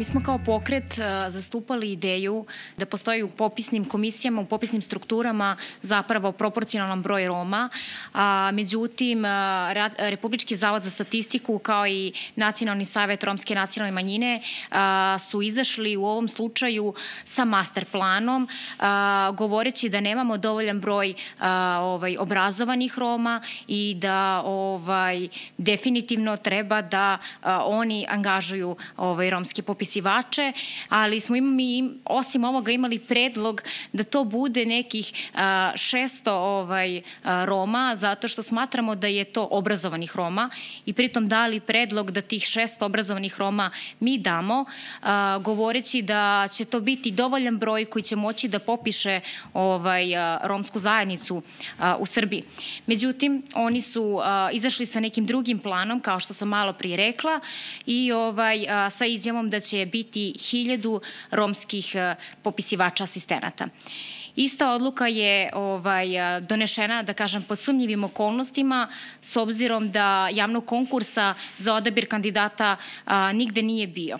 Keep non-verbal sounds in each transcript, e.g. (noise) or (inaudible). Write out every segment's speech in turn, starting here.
Mi smo kao pokret zastupali ideju da postoji u popisnim komisijama, u popisnim strukturama zapravo proporcionalan broj Roma, a međutim Republički zavod za statistiku kao i Nacionalni savet Romske nacionalne manjine su izašli u ovom slučaju sa master planom govoreći da nemamo dovoljan broj ovaj, obrazovanih Roma i da ovaj, definitivno treba da oni angažuju ovaj, romske popisivače, ali smo mi osim ovoga imali predlog da to bude nekih 600 ovaj, Roma, zato što smatramo da je to obrazovanih Roma i pritom dali predlog da tih 600 obrazovanih Roma mi damo, govoreći da će to biti dovoljan broj koji će moći da popiše ovaj, romsku zajednicu u Srbiji. Međutim, oni su izašli sa nekim drugim planom, kao što sam malo prije rekla, i ovaj, sa izjavom da će biti hiljadu romskih popisivača asistenata. Ista odluka je ovaj, donešena, da kažem, pod sumnjivim okolnostima, s obzirom da javnog konkursa za odabir kandidata a, nigde nije bio.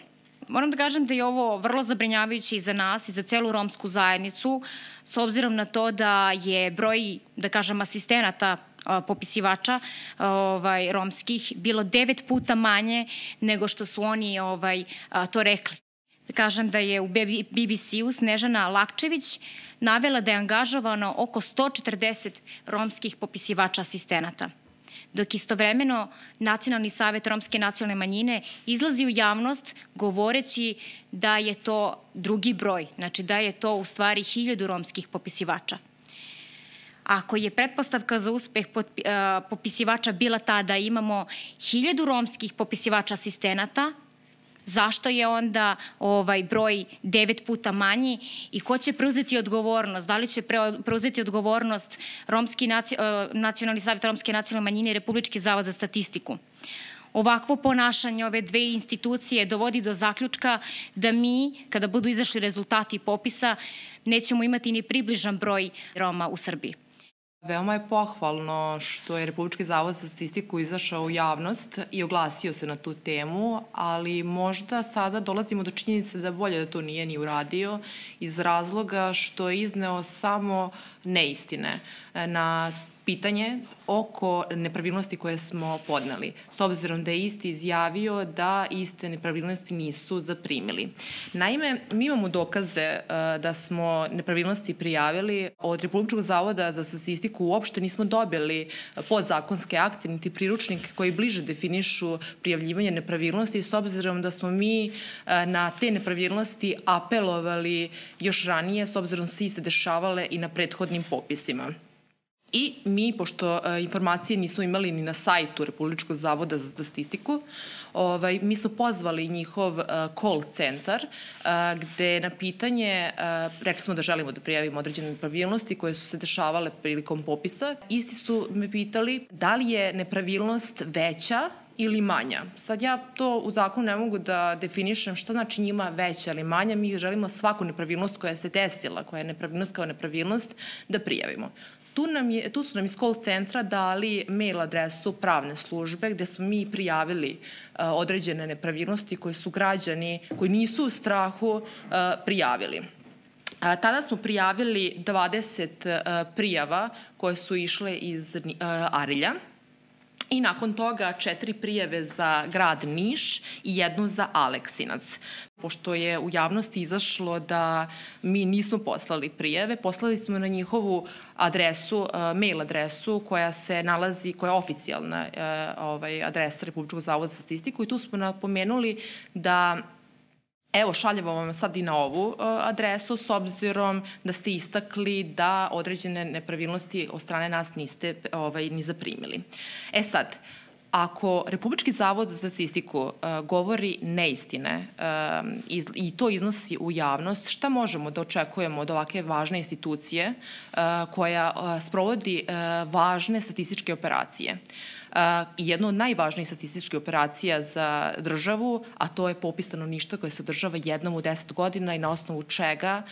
Moram da kažem da je ovo vrlo zabrinjavajuće i za nas i za celu romsku zajednicu, s obzirom na to da je broj, da kažem, asistenata popisivača ovaj, romskih bilo devet puta manje nego što su oni ovaj, to rekli. Kažem da je u BBC-u Snežana Lakčević navela da je angažovano oko 140 romskih popisivača asistenata dok istovremeno Nacionalni savet Romske nacionalne manjine izlazi u javnost govoreći da je to drugi broj, znači da je to u stvari hiljadu romskih popisivača. Ako je pretpostavka za uspeh popisivača bila ta da imamo hiljadu romskih popisivača asistenata, zašto je onda ovaj broj devet puta manji i ko će preuzeti odgovornost? Da li će preuzeti odgovornost Romski nacionalni savjet Romske nacionalne manjine i Republički zavod za statistiku? Ovakvo ponašanje ove dve institucije dovodi do zaključka da mi, kada budu izašli rezultati popisa, nećemo imati ni približan broj Roma u Srbiji. Veoma je pohvalno što je Republički zavod za statistiku izašao u javnost i oglasio se na tu temu, ali možda sada dolazimo do činjenice da bolje da to nije ni uradio iz razloga što je izneo samo neistine na pitanje oko nepravilnosti koje smo podneli, s obzirom da je isti izjavio da iste nepravilnosti nisu zaprimili. Naime, mi imamo dokaze e, da smo nepravilnosti prijavili od Republičkog zavoda za statistiku uopšte nismo dobili podzakonske akte niti priručnik koji bliže definišu prijavljivanje nepravilnosti s obzirom da smo mi e, na te nepravilnosti apelovali još ranije s obzirom da se dešavale i na prethodnim popisima. I mi, pošto e, informacije nismo imali ni na sajtu Republičkog zavoda za statistiku, ovaj, mi smo pozvali njihov e, call centar, e, gde na pitanje, e, rekli smo da želimo da prijavimo određene nepravilnosti koje su se dešavale prilikom popisa, isti su me pitali da li je nepravilnost veća ili manja. Sad ja to u zakonu ne mogu da definišem šta znači njima veća ili manja. Mi želimo svaku nepravilnost koja se desila, koja je nepravilnost kao nepravilnost, da prijavimo. Tu, nam je, tu su nam iz call centra dali mail adresu pravne službe gde smo mi prijavili uh, određene nepravilnosti koje su građani koji nisu u strahu uh, prijavili. A, tada smo prijavili 20 uh, prijava koje su išle iz Arilja i nakon toga četiri prijeve za grad Niš i jednu za Aleksinac. Pošto je u javnosti izašlo da mi nismo poslali prijeve, poslali smo na njihovu adresu, e, mail adresu koja se nalazi, koja je oficijalna e, ovaj, adresa Republičkog zavoda za statistiku i tu smo napomenuli da Evo, šaljemo vam sad i na ovu uh, adresu, s obzirom da ste istakli da određene nepravilnosti od strane nas niste ovaj, ni zaprimili. E sad, Ako Republički zavod za statistiku uh, govori neistine iz, i to iznosi u javnost, šta možemo da očekujemo od ovake važne institucije koja sprovodi važne statističke operacije? Uh, jedno od najvažnijih statističkih operacija za državu, a to je popis stanovništva koje se održava jednom u 10 godina i na osnovu čega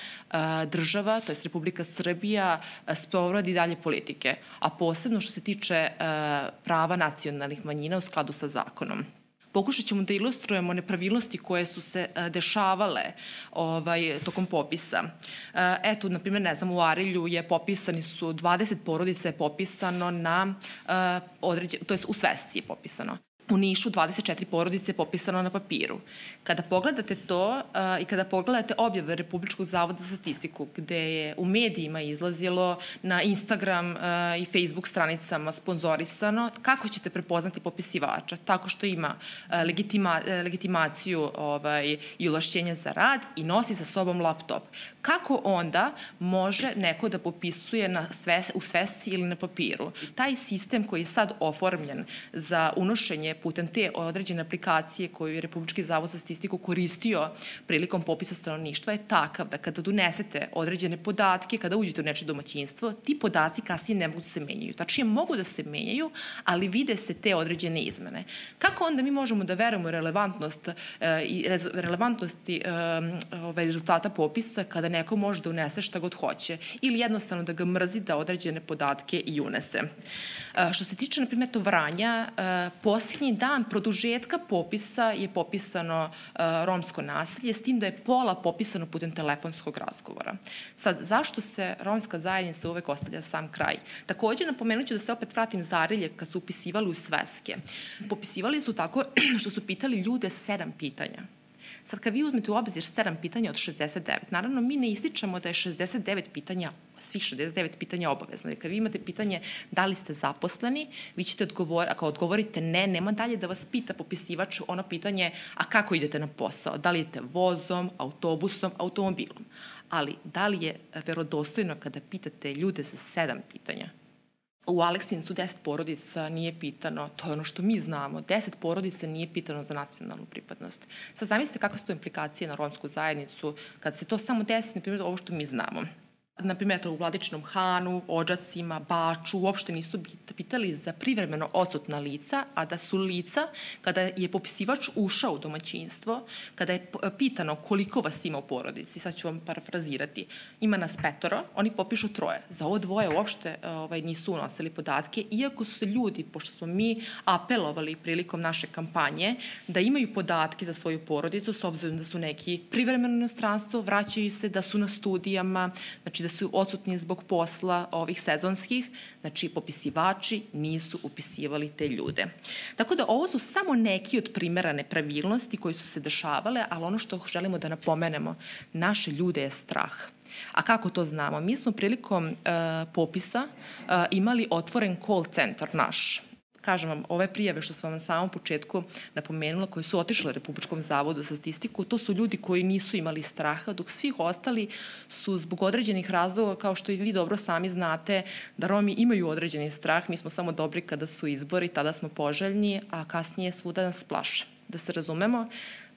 država, to je Republika Srbija, sprovodi dalje politike, a posebno što se tiče prava nacionalnih manjina u skladu sa zakonom. Pokušat ćemo da ilustrujemo nepravilnosti koje su se dešavale ovaj, tokom popisa. Eto, na primjer, ne znam, u Arilju je popisani su, 20 porodica je popisano na određen, to je u Svesci je popisano u Nišu 24 porodice popisano na papiru. Kada pogledate to uh, i kada pogledate objave Republičkog zavoda za statistiku, gde je u medijima izlazilo na Instagram uh, i Facebook stranicama sponzorisano, kako ćete prepoznati popisivača? Tako što ima uh, legitima, uh, legitimaciju ovaj, i ulašćenje za rad i nosi sa sobom laptop. Kako onda može neko da popisuje na sve, u svesci ili na papiru? Taj sistem koji je sad oformljen za unošenje putem te određene aplikacije koju je Republički zavod za statistiku koristio prilikom popisa stanovništva je takav da kada donesete određene podatke, kada uđete u neče domaćinstvo, ti podaci kasnije ne mogu da se menjaju. Tačnije, mogu da se menjaju, ali vide se te određene izmene. Kako onda mi možemo da verujemo relevantnost e, i relevantnosti e, ovaj, rezultata popisa kada neko može da unese šta god hoće ili jednostavno da ga mrzi da određene podatke i unese. E, što se tiče, na primjer, to Vranja, e, posljednji dan produžetka popisa je popisano e, romsko naselje, s tim da je pola popisano putem telefonskog razgovora. Sad, zašto se romska zajednica uvek ostavlja sam kraj? Takođe, napomenut ću da se opet vratim Zarilje kad su upisivali u sveske. Popisivali su tako (clears throat) što su pitali ljude sedam pitanja. Sad, kad vi uzmete u obzir sedam pitanja od 69, naravno mi ne ističemo da je 69 pitanja svih 69 pitanja obavezno. Jer kad vi imate pitanje da li ste zaposleni, vi ćete odgovoriti, ako odgovorite ne, nema dalje da vas pita popisivač ono pitanje, a kako idete na posao? Da li idete vozom, autobusom, automobilom? Ali da li je verodostojno kada pitate ljude za sedam pitanja? U Aleksincu 10 porodica nije pitano, to je ono što mi znamo, 10 porodica nije pitano za nacionalnu pripadnost. Sad zamislite kakve su to implikacije na romsku zajednicu kad se to samo desi, na primjer, ovo što mi znamo na primjer, u Vladičnom Hanu, Ođacima, Baču, uopšte nisu pitali za privremeno odsutna lica, a da su lica, kada je popisivač ušao u domaćinstvo, kada je pitano koliko vas ima u porodici, sad ću vam parafrazirati, ima nas petoro, oni popišu troje. Za ovo dvoje uopšte ovaj, nisu unosili podatke, iako su se ljudi, pošto smo mi apelovali prilikom naše kampanje, da imaju podatke za svoju porodicu, s obzirom da su neki privremeno inostranstvo, vraćaju se da su na studijama, znači da da su odsutni zbog posla ovih sezonskih, znači popisivači nisu upisivali te ljude. Tako da ovo su samo neki od primera nepravilnosti koji su se dešavale, ali ono što želimo da napomenemo, naše ljude je strah. A kako to znamo? Mi smo prilikom uh, popisa uh, imali otvoren call centar naš kažem vam, ove prijave što sam vam na samom početku napomenula, koje su otišle Republičkom zavodu za statistiku, to su ljudi koji nisu imali straha, dok svih ostali su zbog određenih razloga, kao što i vi dobro sami znate, da Romi imaju određeni strah, mi smo samo dobri kada su izbori, tada smo poželjni, a kasnije svuda nas plaše. Da se razumemo,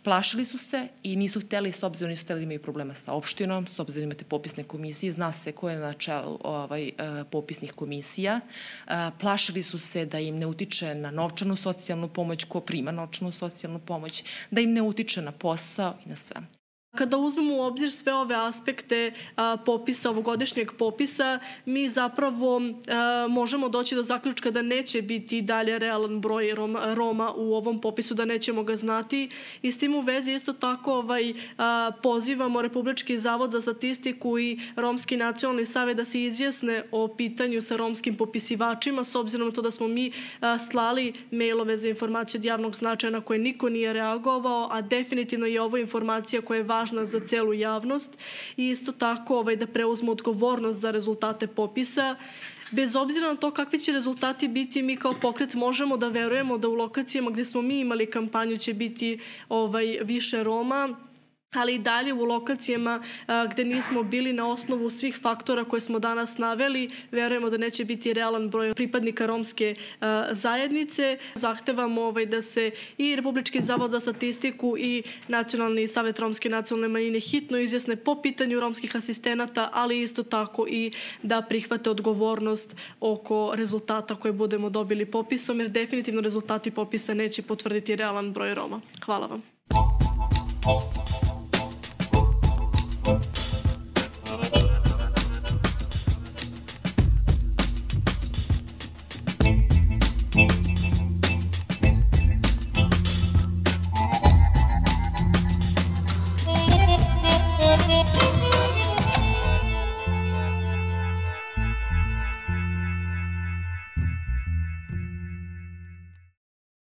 Plašili su se i nisu hteli, s obzirom nisu hteli da imaju problema sa opštinom, s obzirom da imate popisne komisije, zna se ko je na čelu ovaj, e, popisnih komisija. E, plašili su se da im ne utiče na novčanu socijalnu pomoć, ko prima novčanu socijalnu pomoć, da im ne utiče na posao i na sve. Kada uzmemo u obzir sve ove aspekte a, popisa, ovogodišnjeg popisa, mi zapravo a, možemo doći do zaključka da neće biti dalje realan broj Roma, Roma u ovom popisu, da nećemo ga znati. I s tim u vezi isto tako ovaj, a, pozivamo Republički zavod za statistiku i Romski nacionalni savjet da se izjasne o pitanju sa romskim popisivačima, s obzirom na to da smo mi a, slali mailove za informacije od javnog značaja na koje niko nije reagovao, a definitivno je ovo informacija koja je važna važna za celu javnost i isto tako ovaj, da preuzmu odgovornost za rezultate popisa. Bez obzira na to kakvi će rezultati biti, mi kao pokret možemo da verujemo da u lokacijama gde smo mi imali kampanju će biti ovaj, više Roma, ali i dalje u lokacijama a, gde nismo bili na osnovu svih faktora koje smo danas naveli, verujemo da neće biti realan broj pripadnika romske a, zajednice. Zahtevamo ovaj, da se i Republički zavod za statistiku i Nacionalni savet romske nacionalne manjine hitno izjasne po pitanju romskih asistenata, ali isto tako i da prihvate odgovornost oko rezultata koje budemo dobili popisom, jer definitivno rezultati popisa neće potvrditi realan broj Roma. Hvala vam. Thank you.